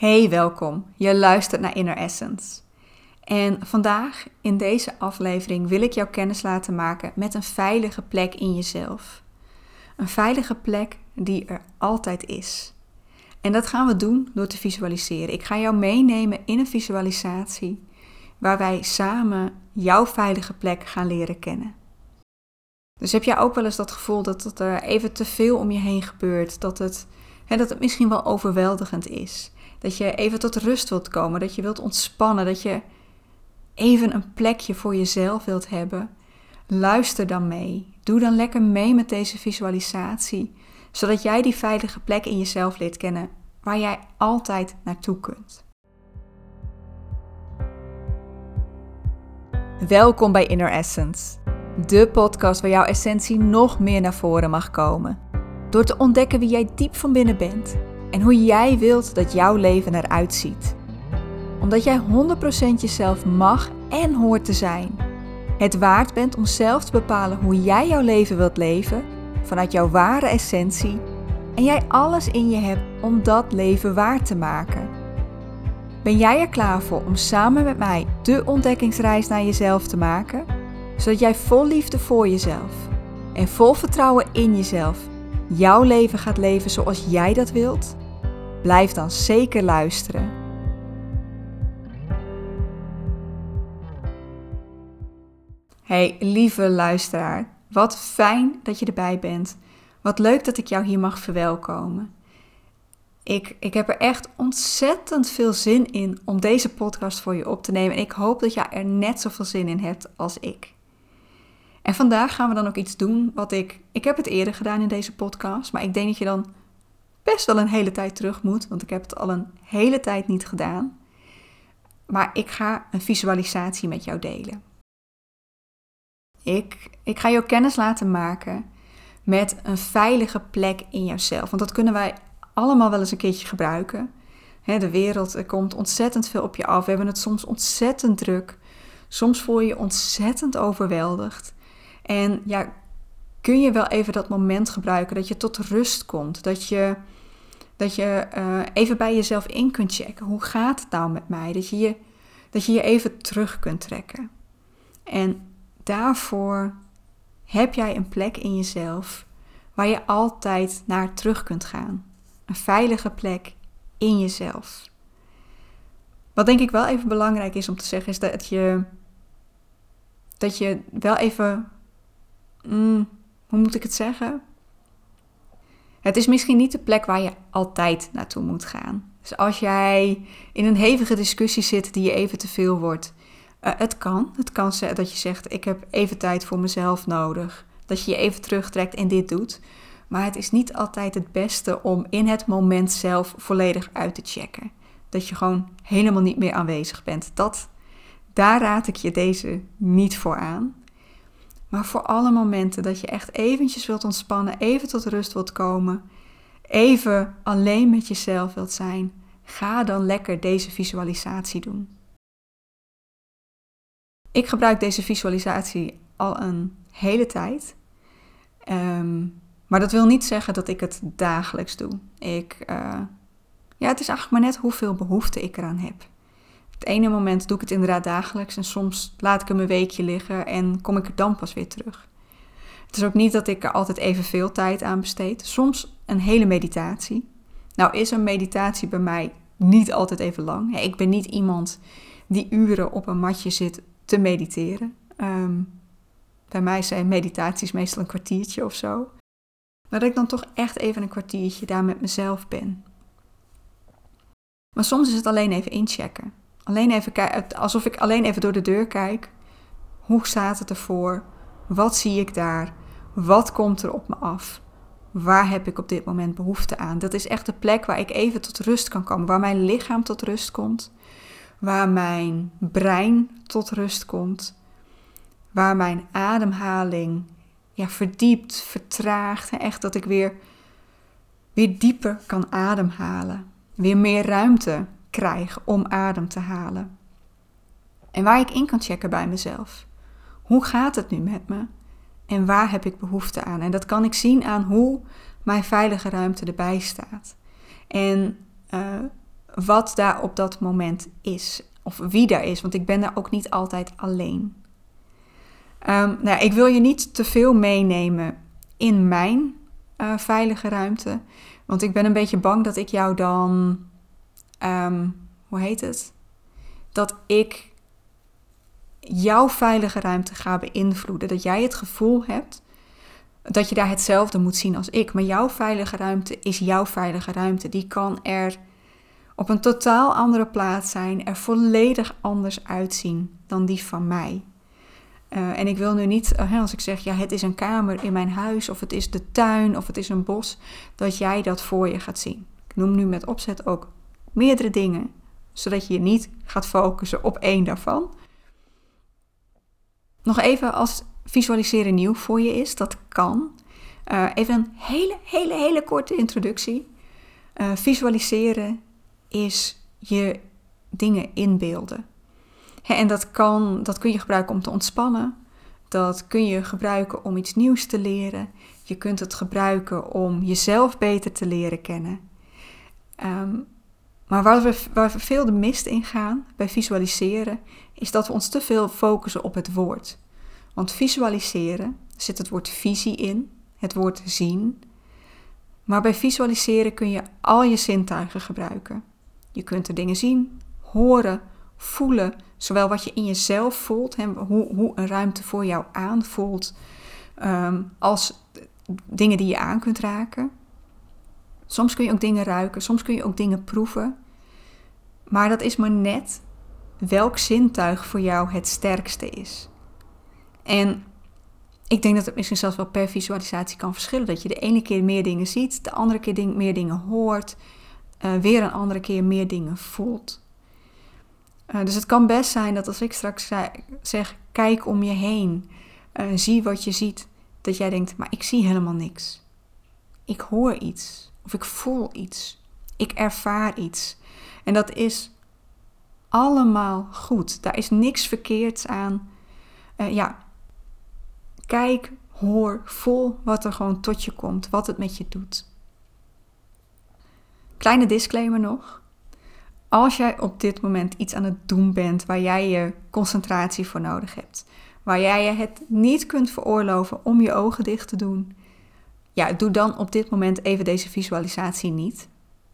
Hey, welkom. Je luistert naar Inner Essence. En vandaag in deze aflevering wil ik jou kennis laten maken met een veilige plek in jezelf. Een veilige plek die er altijd is. En dat gaan we doen door te visualiseren. Ik ga jou meenemen in een visualisatie waar wij samen jouw veilige plek gaan leren kennen. Dus heb jij ook wel eens dat gevoel dat er even te veel om je heen gebeurt? Dat het, hè, dat het misschien wel overweldigend is? Dat je even tot rust wilt komen, dat je wilt ontspannen, dat je even een plekje voor jezelf wilt hebben. Luister dan mee. Doe dan lekker mee met deze visualisatie, zodat jij die veilige plek in jezelf leert kennen waar jij altijd naartoe kunt. Welkom bij Inner Essence, de podcast waar jouw essentie nog meer naar voren mag komen. Door te ontdekken wie jij diep van binnen bent en hoe jij wilt dat jouw leven eruit ziet. Omdat jij 100% jezelf mag en hoort te zijn. Het waard bent om zelf te bepalen hoe jij jouw leven wilt leven vanuit jouw ware essentie en jij alles in je hebt om dat leven waar te maken. Ben jij er klaar voor om samen met mij de ontdekkingsreis naar jezelf te maken? Zodat jij vol liefde voor jezelf en vol vertrouwen in jezelf jouw leven gaat leven zoals jij dat wilt? Blijf dan zeker luisteren. Hey, lieve luisteraar, wat fijn dat je erbij bent. Wat leuk dat ik jou hier mag verwelkomen. Ik, ik heb er echt ontzettend veel zin in om deze podcast voor je op te nemen. En ik hoop dat jij er net zoveel zin in hebt als ik. En vandaag gaan we dan ook iets doen wat ik. Ik heb het eerder gedaan in deze podcast, maar ik denk dat je dan best wel een hele tijd terug moet, want ik heb het al een hele tijd niet gedaan. Maar ik ga een visualisatie met jou delen. Ik, ik ga jou kennis laten maken met een veilige plek in jouzelf. Want dat kunnen wij allemaal wel eens een keertje gebruiken. de wereld er komt ontzettend veel op je af. We hebben het soms ontzettend druk. Soms voel je je ontzettend overweldigd. En ja, kun je wel even dat moment gebruiken dat je tot rust komt. Dat je, dat je eh, even bij jezelf in kunt checken. Hoe gaat het nou met mij? Dat je je, dat je je even terug kunt trekken. En daarvoor heb jij een plek in jezelf waar je altijd naar terug kunt gaan. Een veilige plek in jezelf. Wat denk ik wel even belangrijk is om te zeggen, is dat je, dat je wel even, mm, hoe moet ik het zeggen? Het is misschien niet de plek waar je altijd naartoe moet gaan. Dus als jij in een hevige discussie zit die je even te veel wordt, uh, het kan. Het kan dat je zegt: Ik heb even tijd voor mezelf nodig. Dat je je even terugtrekt en dit doet. Maar het is niet altijd het beste om in het moment zelf volledig uit te checken. Dat je gewoon helemaal niet meer aanwezig bent. Dat, daar raad ik je deze niet voor aan. Maar voor alle momenten dat je echt eventjes wilt ontspannen, even tot rust wilt komen, even alleen met jezelf wilt zijn, ga dan lekker deze visualisatie doen. Ik gebruik deze visualisatie al een hele tijd. Ehm, maar dat wil niet zeggen dat ik het dagelijks doe. Ik, uh, ja, het is eigenlijk maar net hoeveel behoefte ik eraan heb. Het ene moment doe ik het inderdaad dagelijks en soms laat ik hem een weekje liggen en kom ik er dan pas weer terug. Het is ook niet dat ik er altijd evenveel tijd aan besteed. Soms een hele meditatie. Nou is een meditatie bij mij niet altijd even lang. Ik ben niet iemand die uren op een matje zit te mediteren. Ehm, bij mij zijn meditaties meestal een kwartiertje of zo. Maar dat ik dan toch echt even een kwartiertje daar met mezelf ben. Maar soms is het alleen even inchecken. Alleen even alsof ik alleen even door de deur kijk. Hoe staat het ervoor? Wat zie ik daar? Wat komt er op me af? Waar heb ik op dit moment behoefte aan? Dat is echt de plek waar ik even tot rust kan komen, waar mijn lichaam tot rust komt, waar mijn brein tot rust komt, waar mijn ademhaling ja, verdiept, vertraagt. Echt dat ik weer, weer dieper kan ademhalen, weer meer ruimte krijg om adem te halen. En waar ik in kan checken bij mezelf. Hoe gaat het nu met me? En waar heb ik behoefte aan? En dat kan ik zien aan hoe mijn veilige ruimte erbij staat. En uh, wat daar op dat moment is. Of wie daar is, want ik ben daar ook niet altijd alleen. Um, nou, ik wil je niet te veel meenemen in mijn uh, veilige ruimte. Want ik ben een beetje bang dat ik jou dan. Um, hoe heet het? Dat ik jouw veilige ruimte ga beïnvloeden. Dat jij het gevoel hebt dat je daar hetzelfde moet zien als ik. Maar jouw veilige ruimte is jouw veilige ruimte. Die kan er op een totaal andere plaats zijn, er volledig anders uitzien dan die van mij. Uh, en ik wil nu niet, uh, als ik zeg, ja, het is een kamer in mijn huis, of het is de tuin, of het is een bos, dat jij dat voor je gaat zien. Ik noem nu met opzet ook meerdere dingen, zodat je je niet gaat focussen op één daarvan. Nog even als visualiseren nieuw voor je is, dat kan. Uh, even een hele, hele, hele korte introductie. visualiseren is je dingen inbeelden. En dat, kan, dat kun je gebruiken om te ontspannen. Dat kun je gebruiken om iets nieuws te leren. Je kunt het gebruiken om jezelf beter te leren kennen. Ehm, maar waar we, veel de mist in gaan bij visualiseren, is dat we ons te veel focussen op het woord. Want visualiseren zit het woord visie in, het woord zien. Maar bij visualiseren kun je al je zintuigen gebruiken. Je kunt er dingen zien, horen, voelen, zowel wat je in jezelf voelt, hè, hoe, hoe een ruimte voor jou aanvoelt, um, als dingen die je aan kunt raken. Soms kun je ook dingen ruiken, soms kun je ook dingen proeven. Maar dat is maar net welk zintuig voor jou het sterkste is. En ik denk dat het misschien zelfs wel per visualisatie kan verschillen. Dat je de ene keer meer dingen ziet, de andere keer meer dingen hoort, uh, weer een andere keer meer dingen voelt. Uh, dus het kan best zijn dat als ik straks zeg, kijk om je heen, uh, zie wat je ziet, dat jij denkt, maar ik zie helemaal niks. Ik hoor iets of ik voel iets. Ik ervaar iets. En dat is allemaal goed. Daar is niks verkeerds aan. Uh, ja, kijk, hoor, voel wat er gewoon tot je komt, wat het met je doet. Kleine disclaimer nog. Als jij op dit moment iets aan het doen bent waar jij je concentratie voor nodig hebt, waar jij je het niet kunt veroorloven om je ogen dicht te doen, ja, doe dan op dit moment even deze visualisatie niet.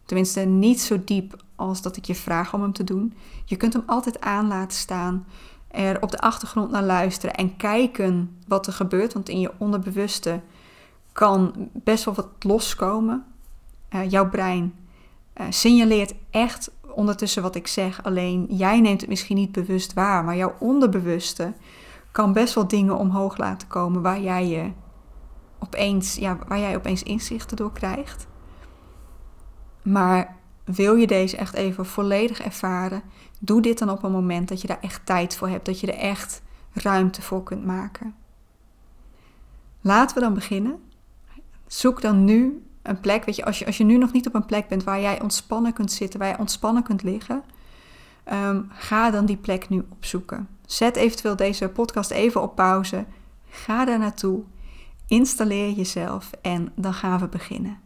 Tenminste, niet zo diep als dat ik je vraag om hem te doen. Je kunt hem altijd aan laten staan, er op de achtergrond naar luisteren en kijken wat er gebeurt. Want in je onderbewuste kan best wel wat loskomen. Uh, jouw brein uh, signaleert echt ondertussen wat ik zeg. Alleen jij neemt het misschien niet bewust waar, maar jouw onderbewuste kan best wel dingen omhoog laten komen waar jij je opeens, ja, waar jij opeens inzichten door krijgt. Maar wil je deze echt even volledig ervaren, doe dit dan op een moment dat je daar echt tijd voor hebt, dat je er echt ruimte voor kunt maken. Laten we dan beginnen. Zoek dan nu een plek, weet je als, je, als je nu nog niet op een plek bent waar jij ontspannen kunt zitten, waar je ontspannen kunt liggen, um, ga dan die plek nu opzoeken. Zet eventueel deze podcast even op pauze. Ga daar naartoe. Installeer jezelf en dan gaan we beginnen.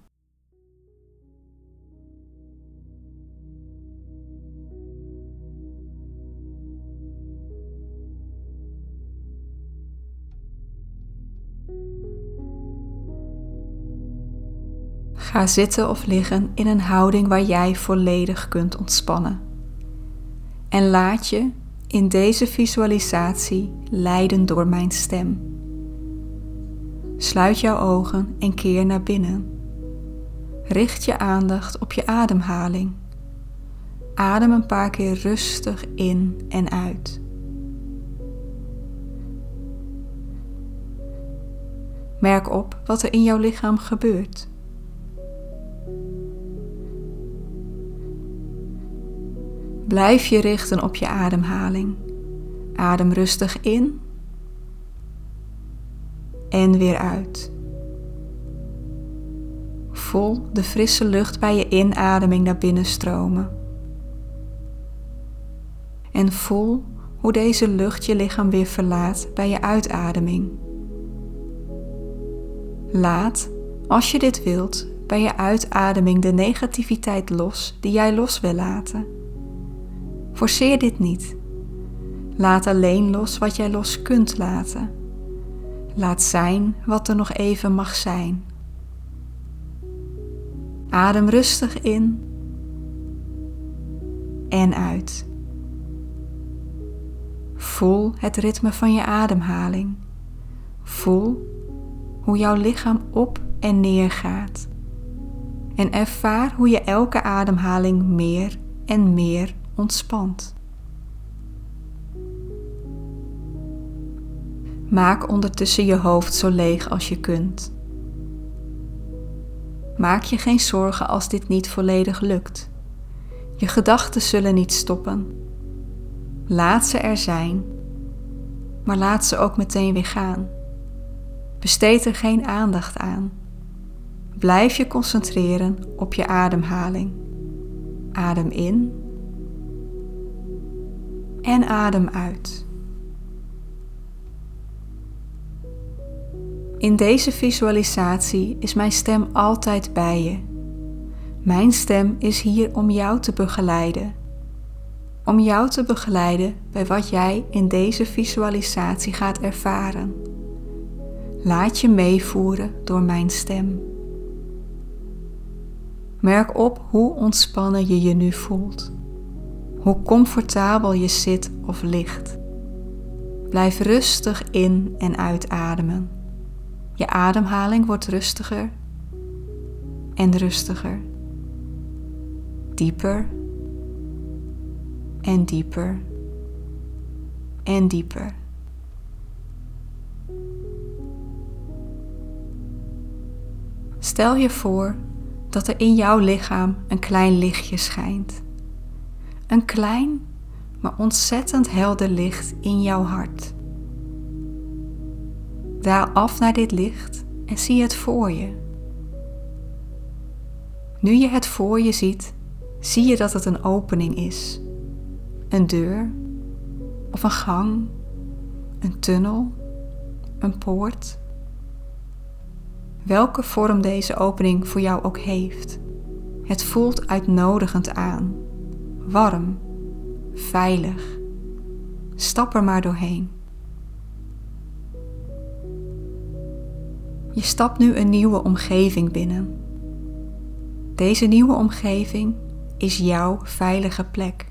Ga zitten of liggen in een houding waar jij volledig kunt ontspannen. En laat je in deze visualisatie leiden door mijn stem. Sluit jouw ogen en keer naar binnen. Richt je aandacht op je ademhaling. Adem een paar keer rustig in en uit. Merk op wat er in jouw lichaam gebeurt. Blijf je richten op je ademhaling. Adem rustig in en weer uit. Voel de frisse lucht bij je inademing naar binnen stromen. En voel hoe deze lucht je lichaam weer verlaat bij je uitademing. Laat, als je dit wilt, bij je uitademing de negativiteit los die jij los wil laten. Forceer dit niet. Laat alleen los wat jij los kunt laten. Laat zijn wat er nog even mag zijn. Adem rustig in en uit. Voel het ritme van je ademhaling. Voel hoe jouw lichaam op en neer gaat. En ervaar hoe je elke ademhaling meer en meer ontspant. Maak ondertussen je hoofd zo leeg als je kunt. Maak je geen zorgen als dit niet volledig lukt. Je gedachten zullen niet stoppen. Laat ze er zijn, maar laat ze ook meteen weer gaan. Besteed er geen aandacht aan. Blijf je concentreren op je ademhaling. Adem in en adem uit. In deze visualisatie is mijn stem altijd bij je. Mijn stem is hier om jou te begeleiden. Om jou te begeleiden bij wat jij in deze visualisatie gaat ervaren. Laat je meevoeren door mijn stem. Merk op hoe ontspannen je je nu voelt. Hoe comfortabel je zit of ligt. Blijf rustig in en uitademen. Je ademhaling wordt rustiger en rustiger. Dieper en dieper en dieper. Stel je voor dat er in jouw lichaam een klein lichtje schijnt. Een klein, maar ontzettend helder licht in jouw hart. Daal af naar dit licht en zie het voor je. Nu je het voor je ziet, zie je dat het een opening is. Een deur of een gang, een tunnel, een poort. Welke vorm deze opening voor jou ook heeft, het voelt uitnodigend aan, warm, veilig. Stap er maar doorheen. Je stapt nu een nieuwe omgeving binnen. Deze nieuwe omgeving is jouw veilige plek.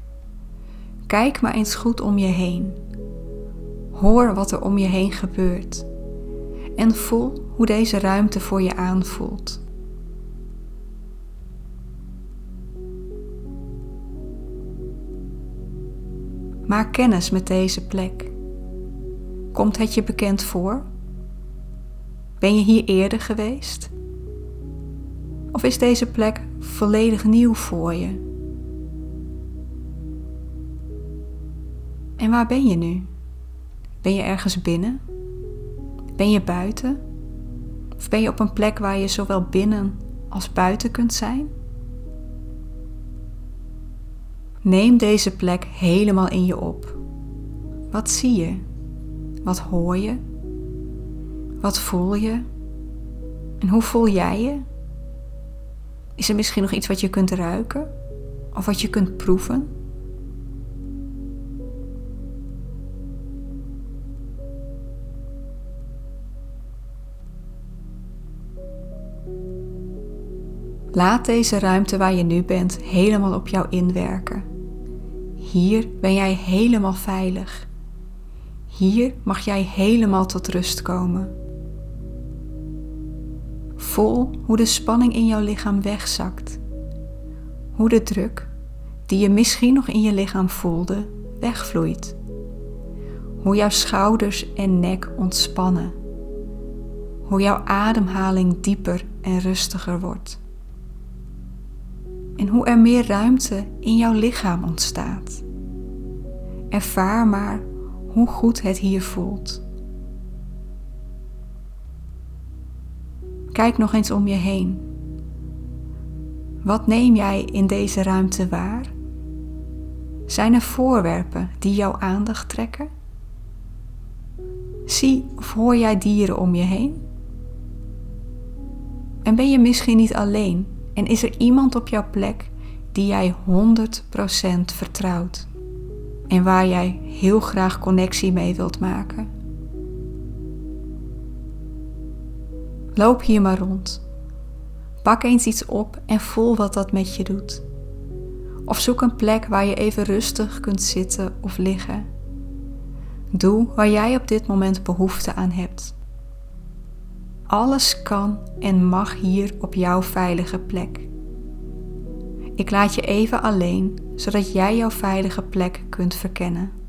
Kijk maar eens goed om je heen. Hoor wat er om je heen gebeurt. En voel hoe deze ruimte voor je aanvoelt. Maak kennis met deze plek. Komt het je bekend voor? Ben je hier eerder geweest? Of is deze plek volledig nieuw voor je? En waar ben je nu? Ben je ergens binnen? Ben je buiten? Of ben je op een plek waar je zowel binnen als buiten kunt zijn? Neem deze plek helemaal in je op. Wat zie je? Wat hoor je? Wat voel je? En hoe voel jij je? Is er misschien nog iets wat je kunt ruiken? Of wat je kunt proeven? Laat deze ruimte waar je nu bent helemaal op jou inwerken. Hier ben jij helemaal veilig. Hier mag jij helemaal tot rust komen. Voel hoe de spanning in jouw lichaam wegzakt. Hoe de druk, die je misschien nog in je lichaam voelde, wegvloeit. Hoe jouw schouders en nek ontspannen. Hoe jouw ademhaling dieper en rustiger wordt en hoe er meer ruimte in jouw lichaam ontstaat. Ervaar maar hoe goed het hier voelt. Kijk nog eens om je heen. Wat neem jij in deze ruimte waar? Zijn er voorwerpen die jouw aandacht trekken? Zie of hoor jij dieren om je heen? En ben je misschien niet alleen en is er iemand op jouw plek die jij 100% vertrouwt en waar jij heel graag connectie mee wilt maken? Loop hier maar rond. Pak eens iets op en voel wat dat met je doet. Of zoek een plek waar je even rustig kunt zitten of liggen. Doe waar jij op dit moment behoefte aan hebt. Alles kan en mag hier op jouw veilige plek. Ik laat je even alleen, zodat jij jouw veilige plek kunt verkennen.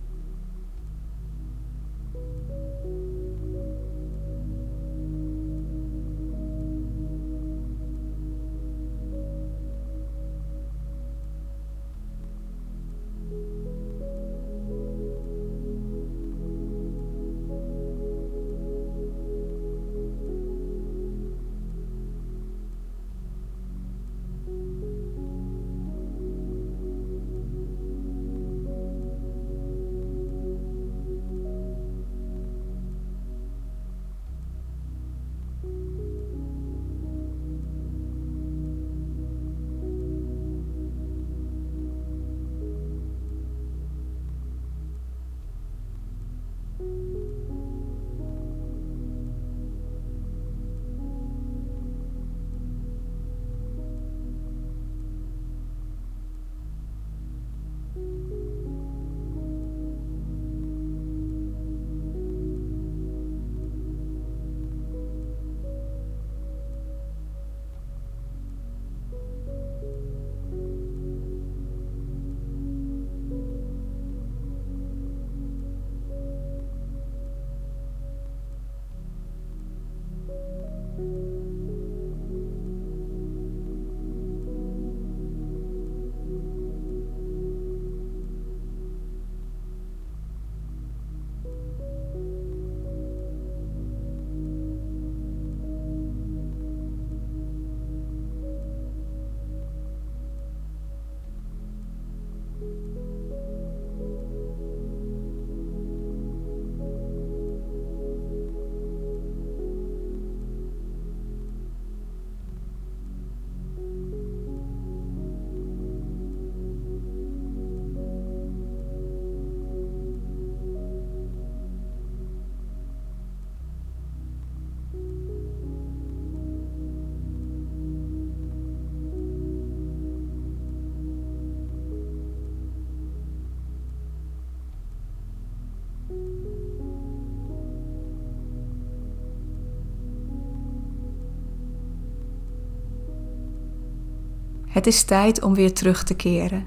Het is tijd om weer terug te keren.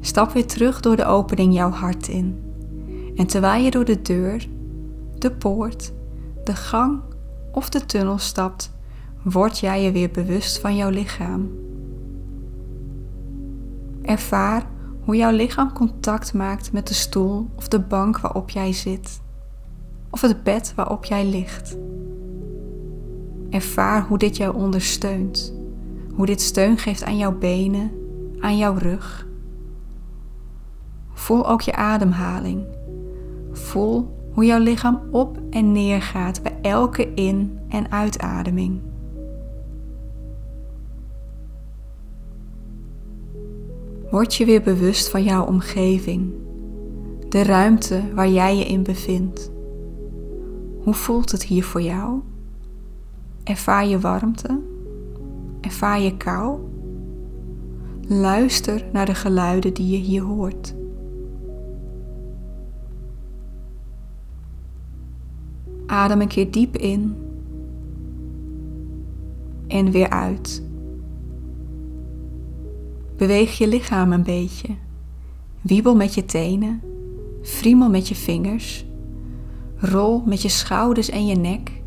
Stap weer terug door de opening jouw hart in. En terwijl je door de deur, de poort, de gang of de tunnel stapt, word jij je weer bewust van jouw lichaam. Ervaar hoe jouw lichaam contact maakt met de stoel of de bank waarop jij zit, of het bed waarop jij ligt. Ervaar hoe dit jou ondersteunt hoe dit steun geeft aan jouw benen, aan jouw rug. Voel ook je ademhaling. Voel hoe jouw lichaam op en neer gaat bij elke in- en uitademing. Word je weer bewust van jouw omgeving, de ruimte waar jij je in bevindt. Hoe voelt het hier voor jou? Ervaar je warmte? Ervaar je kou? Luister naar de geluiden die je hier hoort. Adem een keer diep in en weer uit. Beweeg je lichaam een beetje. Wiebel met je tenen, friemel met je vingers, rol met je schouders en je nek.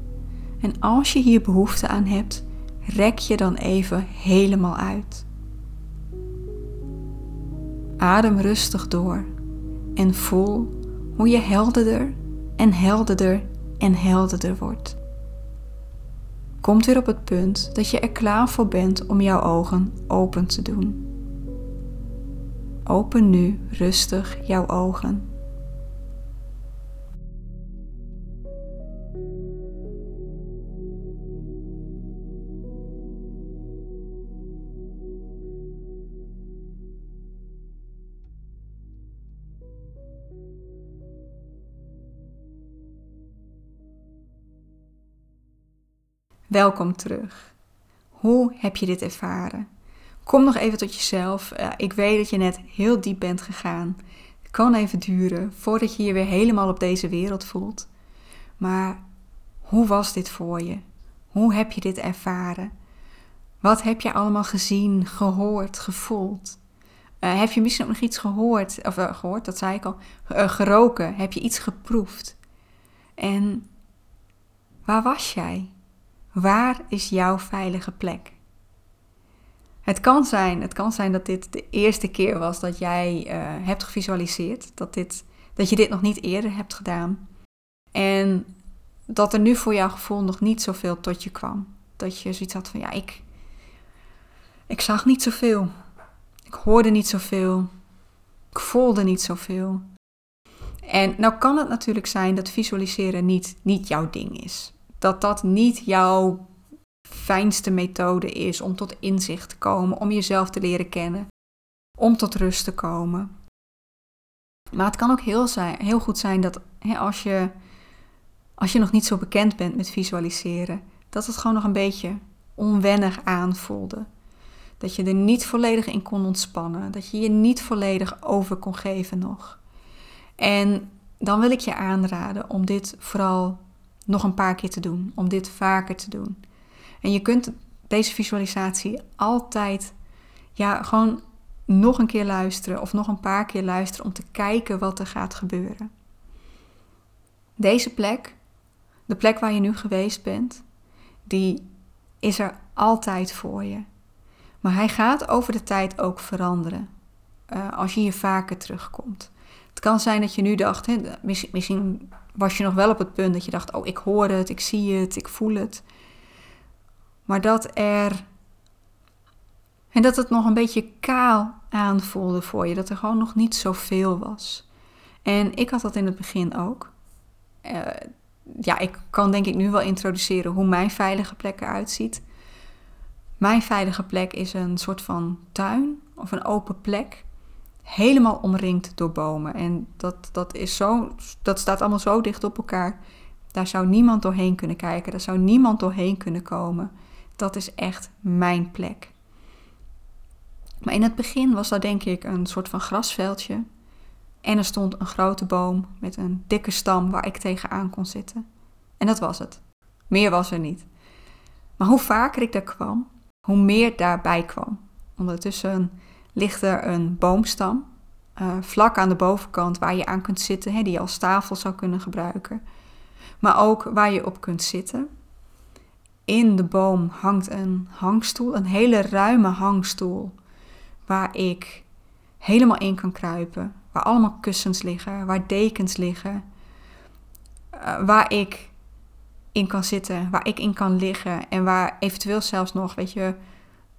En als je hier behoefte aan hebt, rek je dan even helemaal uit. Adem rustig door en voel hoe je helderder en helderder en helderder wordt. Komt weer op het punt dat je er klaar voor bent om jouw ogen open te doen. Open nu rustig jouw ogen. Welkom terug. Hoe heb je dit ervaren? Kom nog even tot jezelf. Uh, ik weet dat je net heel diep bent gegaan. Het kan even duren voordat je je weer helemaal op deze wereld voelt. Maar hoe was dit voor je? Hoe heb je dit ervaren? Wat heb je allemaal gezien, gehoord, gevoeld? Uh, heb je misschien ook nog iets gehoord, of uh, gehoord, dat zei ik al, geroken? Heb je iets geproefd? En waar was jij? Waar is jouw veilige plek? Het kan zijn, het kan zijn dat dit de eerste keer was dat jij hebt gevisualiseerd, dat, dit, dat je dit nog niet eerder hebt gedaan. En dat er nu voor jouw gevoel nog niet zoveel tot je kwam. Dat je zoiets had van, ja, ik, ik zag niet zoveel. Ik hoorde niet zoveel. Ik voelde niet zoveel. En nou kan het natuurlijk zijn dat visualiseren niet, niet jouw ding is. Dat dat niet jouw fijnste methode is om tot inzicht te komen, om jezelf te leren kennen, om tot rust te komen. Maar het kan ook heel, zijn, heel goed zijn dat hè, als, je, als je nog niet zo bekend bent met visualiseren, dat het gewoon nog een beetje onwennig aanvoelde. Dat je er niet volledig in kon ontspannen. Dat je je niet volledig over kon geven nog. En dan wil ik je aanraden om dit vooral nog een paar keer te doen. Om dit vaker te doen. En je kunt deze visualisatie altijd ja, gewoon nog een keer luisteren of nog een paar keer luisteren om te kijken wat er gaat gebeuren. Deze plek, de plek waar je nu geweest bent, die is er altijd voor je. Maar hij gaat over de tijd ook veranderen. Uh, als je hier vaker terugkomt. Het kan zijn dat je nu dacht, hè, misschien was je nog wel op het punt dat je dacht: Oh, ik hoor het, ik zie het, ik voel het. Maar dat er. En dat het nog een beetje kaal aanvoelde voor je. Dat er gewoon nog niet zoveel was. En ik had dat in het begin ook. Uh, ja, ik kan denk ik nu wel introduceren hoe mijn veilige plek eruit ziet. Mijn veilige plek is een soort van tuin of een open plek. Helemaal omringd door bomen. En dat, dat, is zo, dat staat allemaal zo dicht op elkaar. Daar zou niemand doorheen kunnen kijken. Daar zou niemand doorheen kunnen komen. Dat is echt mijn plek. Maar in het begin was dat denk ik een soort van grasveldje. En er stond een grote boom met een dikke stam waar ik tegenaan kon zitten. En dat was het. Meer was er niet. Maar hoe vaker ik daar kwam, hoe meer daarbij kwam. Ondertussen ligt er een boomstam uh, vlak aan de bovenkant waar je aan kunt zitten, hè, die je als tafel zou kunnen gebruiken. Maar ook waar je op kunt zitten. In de boom hangt een hangstoel, een hele ruime hangstoel, waar ik helemaal in kan kruipen. Waar allemaal kussens liggen, waar dekens liggen, uh, waar ik in kan zitten, waar ik in kan liggen en waar eventueel zelfs nog, weet je,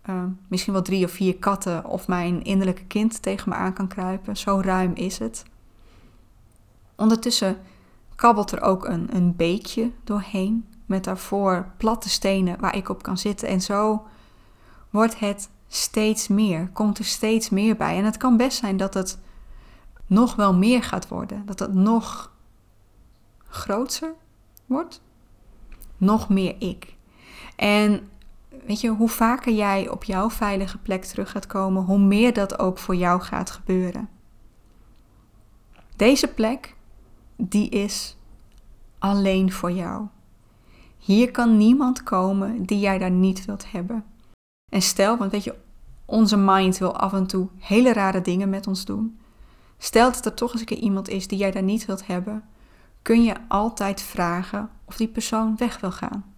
uh, misschien wel drie of vier katten of mijn innerlijke kind tegen me aan kan kruipen. Zo ruim is het. Ondertussen kabbelt er ook een, een beekje doorheen met daarvoor platte stenen waar ik op kan zitten. En zo wordt het steeds meer, komt er steeds meer bij. En het kan best zijn dat het nog wel meer gaat worden, dat het nog groter wordt nog meer ik. En weet je, hoe vaker jij op jouw veilige plek terug gaat komen, hoe meer dat ook voor jou gaat gebeuren. Deze plek, die is alleen voor jou. Hier kan niemand komen die jij daar niet wilt hebben. En stel, want weet je, onze mind wil af en toe hele rare dingen met ons doen. Stel dat er toch eens een keer iemand is die jij daar niet wilt hebben, kun je altijd vragen of die persoon weg wil gaan.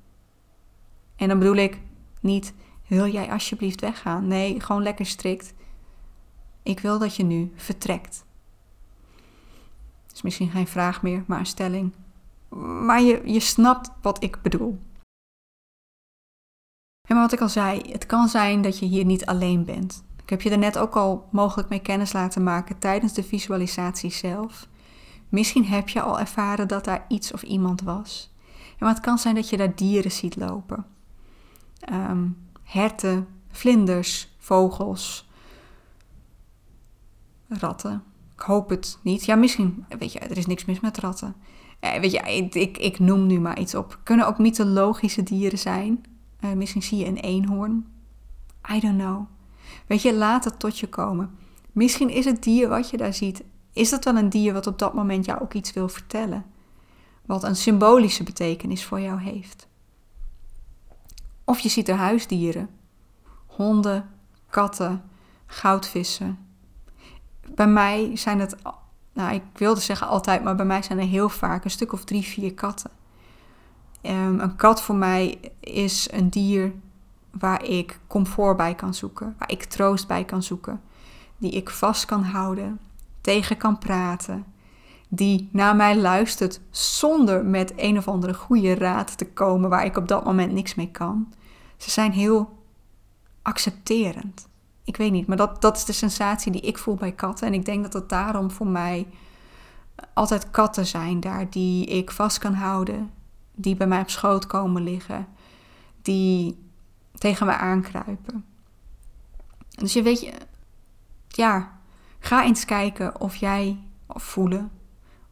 En dan bedoel ik niet, wil jij alsjeblieft weggaan? Nee, gewoon lekker strikt. Ik wil dat je nu vertrekt. Het is misschien geen vraag meer, maar een stelling. Maar je, je snapt wat ik bedoel. En wat ik al zei, het kan zijn dat je hier niet alleen bent. Ik heb je er net ook al mogelijk mee kennis laten maken tijdens de visualisatie zelf. Misschien heb je al ervaren dat daar iets of iemand was. maar het kan zijn dat je daar dieren ziet lopen. Um, herten, vlinders, vogels, ratten. Ik hoop het niet. Ja, misschien, weet je, er is niks mis met ratten. Eh, weet je, ik, ik, noem nu maar iets op. Kunnen ook mythologische dieren zijn. Uh, misschien zie je een eenhoorn. I don't know. Weet je, laat het tot je komen. Misschien is het dier wat je daar ziet, is dat wel een dier wat op dat moment jou ook iets wil vertellen? Wat een symbolische betekenis voor jou heeft. Of je ziet er huisdieren. Honden, katten, goudvissen. Bij mij zijn het, nou ik wilde zeggen altijd, maar bij mij zijn er heel vaak een stuk of drie, vier katten. Um, een kat voor mij is een dier waar ik comfort bij kan zoeken, waar ik troost bij kan zoeken, die ik vast kan houden, tegen kan praten, die naar mij luistert zonder met een of andere goede raad te komen waar ik op dat moment niks mee kan. Ze zijn heel accepterend. Ik weet niet, maar dat, dat is de sensatie die ik voel bij katten. En ik denk dat het daarom voor mij altijd katten zijn daar die ik vast kan houden, die bij mij op schoot komen liggen, die tegen me aankruipen. Dus je weet je, ja, ga eens kijken of jij, of voelen,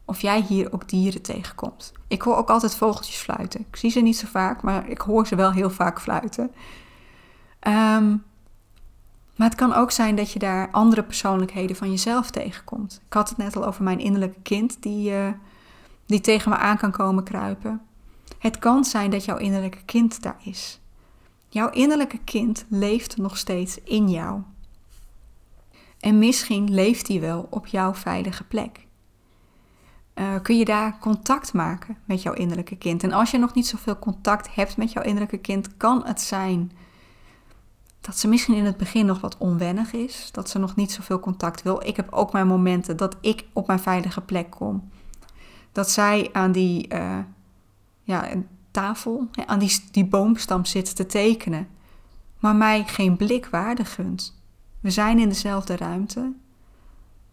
of jij hier ook dieren tegenkomt. Ik hoor ook altijd vogeltjes fluiten. Ik zie ze niet zo vaak, maar ik hoor ze wel heel vaak fluiten. Ehm, maar het kan ook zijn dat je daar andere persoonlijkheden van jezelf tegenkomt. Ik had het net al over mijn innerlijke kind die, uh, die tegen me aan kan komen kruipen. Het kan zijn dat jouw innerlijke kind daar is. Jouw innerlijke kind leeft nog steeds in jou. En misschien leeft hij wel op jouw veilige plek. Uh, kun je daar contact maken met jouw innerlijke kind? En als je nog niet zoveel contact hebt met jouw innerlijke kind, kan het zijn dat ze misschien in het begin nog wat onwennig is, dat ze nog niet zoveel contact wil. Ik heb ook mijn momenten dat ik op mijn veilige plek kom. Dat zij aan die uh, ja, tafel, aan die, die boomstam zit te tekenen, maar mij geen blik waarde gunt. We zijn in dezelfde ruimte.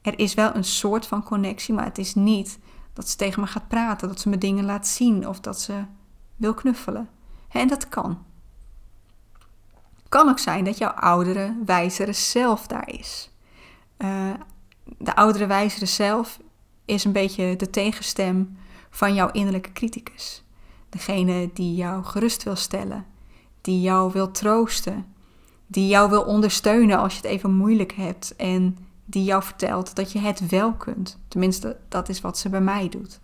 Er is wel een soort van connectie, maar het is niet dat ze tegen me gaat praten, dat ze me dingen laat zien of dat ze wil knuffelen. En dat kan. Kan ook zijn dat jouw oudere, wijzere zelf daar is. Uh, de oudere, wijzere zelf is een beetje de tegenstem van jouw innerlijke criticus. Degene die jou gerust wil stellen, die jou wil troosten, die jou wil ondersteunen als je het even moeilijk hebt en die jou vertelt dat je het wel kunt. Tenminste, dat is wat ze bij mij doet.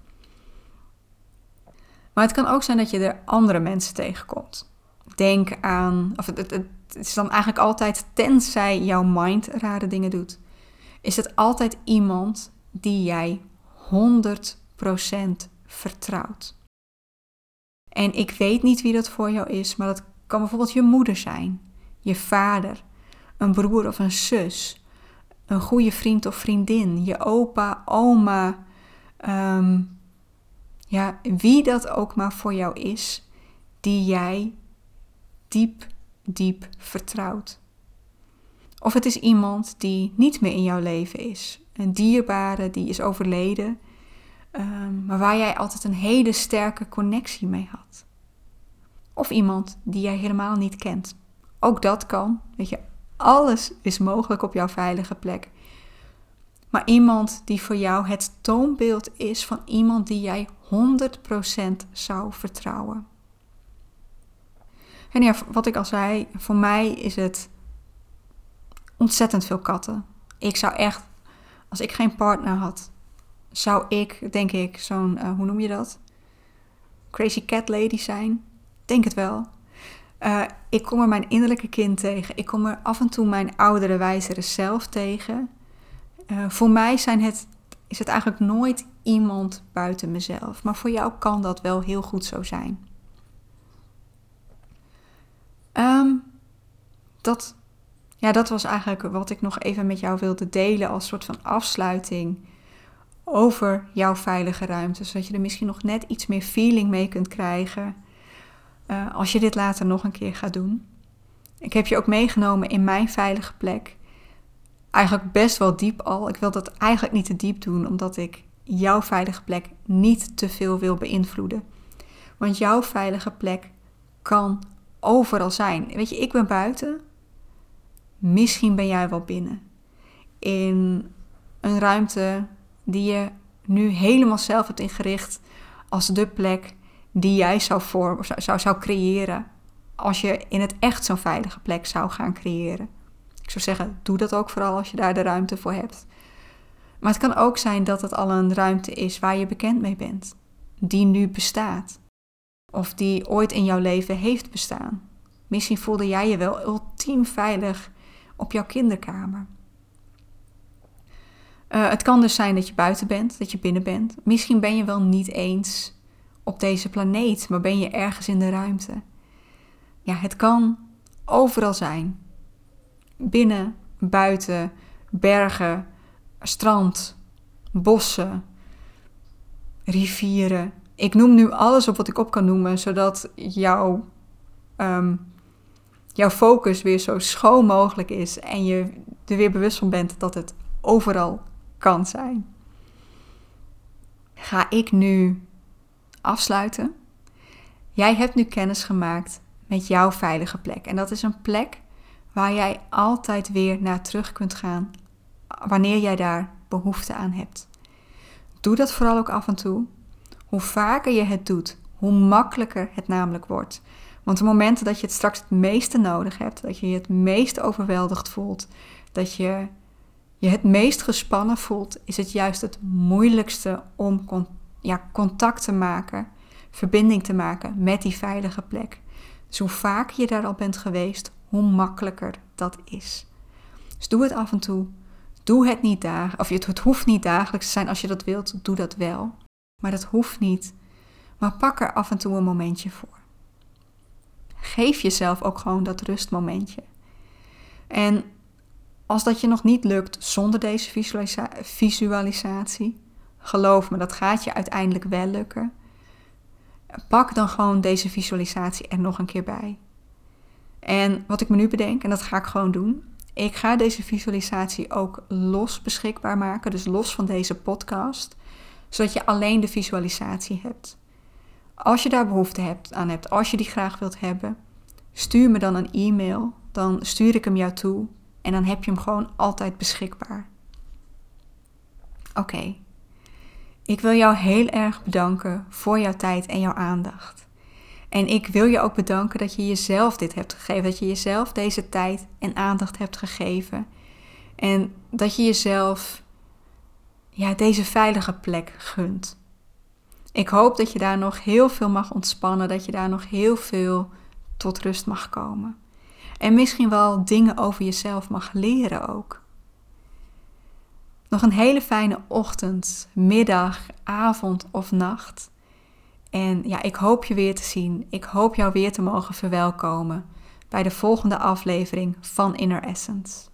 Maar het kan ook zijn dat je er andere mensen tegenkomt. Denk aan, of het, het, het is dan eigenlijk altijd, tenzij jouw mind rare dingen doet, is het altijd iemand die jij 100% vertrouwt. En ik weet niet wie dat voor jou is, maar dat kan bijvoorbeeld je moeder zijn, je vader, een broer of een zus, een goede vriend of vriendin, je opa, oma, ehm, ja, wie dat ook maar voor jou is, die jij diep, diep vertrouwt. Of het is iemand die niet meer in jouw leven is, een dierbare die is overleden, um, maar waar jij altijd een hele sterke connectie mee had. Of iemand die jij helemaal niet kent. Ook dat kan. Weet je, alles is mogelijk op jouw veilige plek. Maar iemand die voor jou het toonbeeld is van iemand die jij 100% zou vertrouwen. En ja, wat ik al zei, voor mij is het ontzettend veel katten. Ik zou echt, als ik geen partner had, zou ik, denk ik, zo'n, uh, hoe noem je dat? Crazy cat lady zijn. Denk het wel. Uh, ik kom er mijn innerlijke kind tegen. Ik kom er af en toe mijn oudere, wijzere zelf tegen. Uh, voor mij zijn het, is het eigenlijk nooit iemand buiten mezelf. Maar voor jou kan dat wel heel goed zo zijn. Um, dat, ja, dat was eigenlijk wat ik nog even met jou wilde delen als soort van afsluiting over jouw veilige ruimte. Zodat je er misschien nog net iets meer feeling mee kunt krijgen uh, als je dit later nog een keer gaat doen. Ik heb je ook meegenomen in mijn veilige plek. Eigenlijk best wel diep al. Ik wil dat eigenlijk niet te diep doen, omdat ik jouw veilige plek niet te veel wil beïnvloeden. Want jouw veilige plek kan overal zijn. Weet je, ik ben buiten. Misschien ben jij wel binnen. In een ruimte die je nu helemaal zelf hebt ingericht als de plek die jij zou, voor, zou, zou creëren als je in het echt zo'n veilige plek zou gaan creëren. Ik zou zeggen, doe dat ook vooral als je daar de ruimte voor hebt. Maar het kan ook zijn dat het al een ruimte is waar je bekend mee bent, die nu bestaat, of die ooit in jouw leven heeft bestaan. Misschien voelde jij je wel ultiem veilig op jouw kinderkamer. Uh, het kan dus zijn dat je buiten bent, dat je binnen bent. Misschien ben je wel niet eens op deze planeet, maar ben je ergens in de ruimte. Ja, het kan overal zijn. Binnen, buiten, bergen, strand, bossen, rivieren. Ik noem nu alles op wat ik op kan noemen, zodat jouw, um, jouw focus weer zo schoon mogelijk is en je er weer bewust van bent dat het overal kan zijn. Ga ik nu afsluiten? Jij hebt nu kennis gemaakt met jouw veilige plek. En dat is een plek waar jij altijd weer naar terug kunt gaan wanneer jij daar behoefte aan hebt. Doe dat vooral ook af en toe. Hoe vaker je het doet, hoe makkelijker het namelijk wordt. Want de momenten dat je het straks het meeste nodig hebt, dat je je het meest overweldigd voelt, dat je je het meest gespannen voelt, is het juist het moeilijkste om ja, contact te maken, verbinding te maken met die veilige plek. Dus hoe vaker je daar al bent geweest, hoe makkelijker dat is. Dus doe het af en toe. Doe het niet dagelijks, of het hoeft niet dagelijks te zijn. Als je dat wilt, doe dat wel. Maar dat hoeft niet. Maar pak er af en toe een momentje voor. Geef jezelf ook gewoon dat rustmomentje. En als dat je nog niet lukt zonder deze visualisatie, geloof me, dat gaat je uiteindelijk wel lukken. Pak dan gewoon deze visualisatie er nog een keer bij. En wat ik me nu bedenk, en dat ga ik gewoon doen, ik ga deze visualisatie ook los beschikbaar maken, dus los van deze podcast, zodat je alleen de visualisatie hebt. Als je daar behoefte hebt, aan hebt, als je die graag wilt hebben, stuur me dan een e-mail, dan stuur ik hem jou toe en dan heb je hem gewoon altijd beschikbaar. Oké, ik wil jou heel erg bedanken voor jouw tijd en jouw aandacht. En ik wil je ook bedanken dat je jezelf dit hebt gegeven. Dat je jezelf deze tijd en aandacht hebt gegeven. En dat je jezelf ja, deze veilige plek gunt. Ik hoop dat je daar nog heel veel mag ontspannen. Dat je daar nog heel veel tot rust mag komen. En misschien wel dingen over jezelf mag leren ook. Nog een hele fijne ochtend, middag, avond of nacht. En ja, ik hoop je weer te zien. Ik hoop jou weer te mogen verwelkomen bij de volgende aflevering van Inner Essence.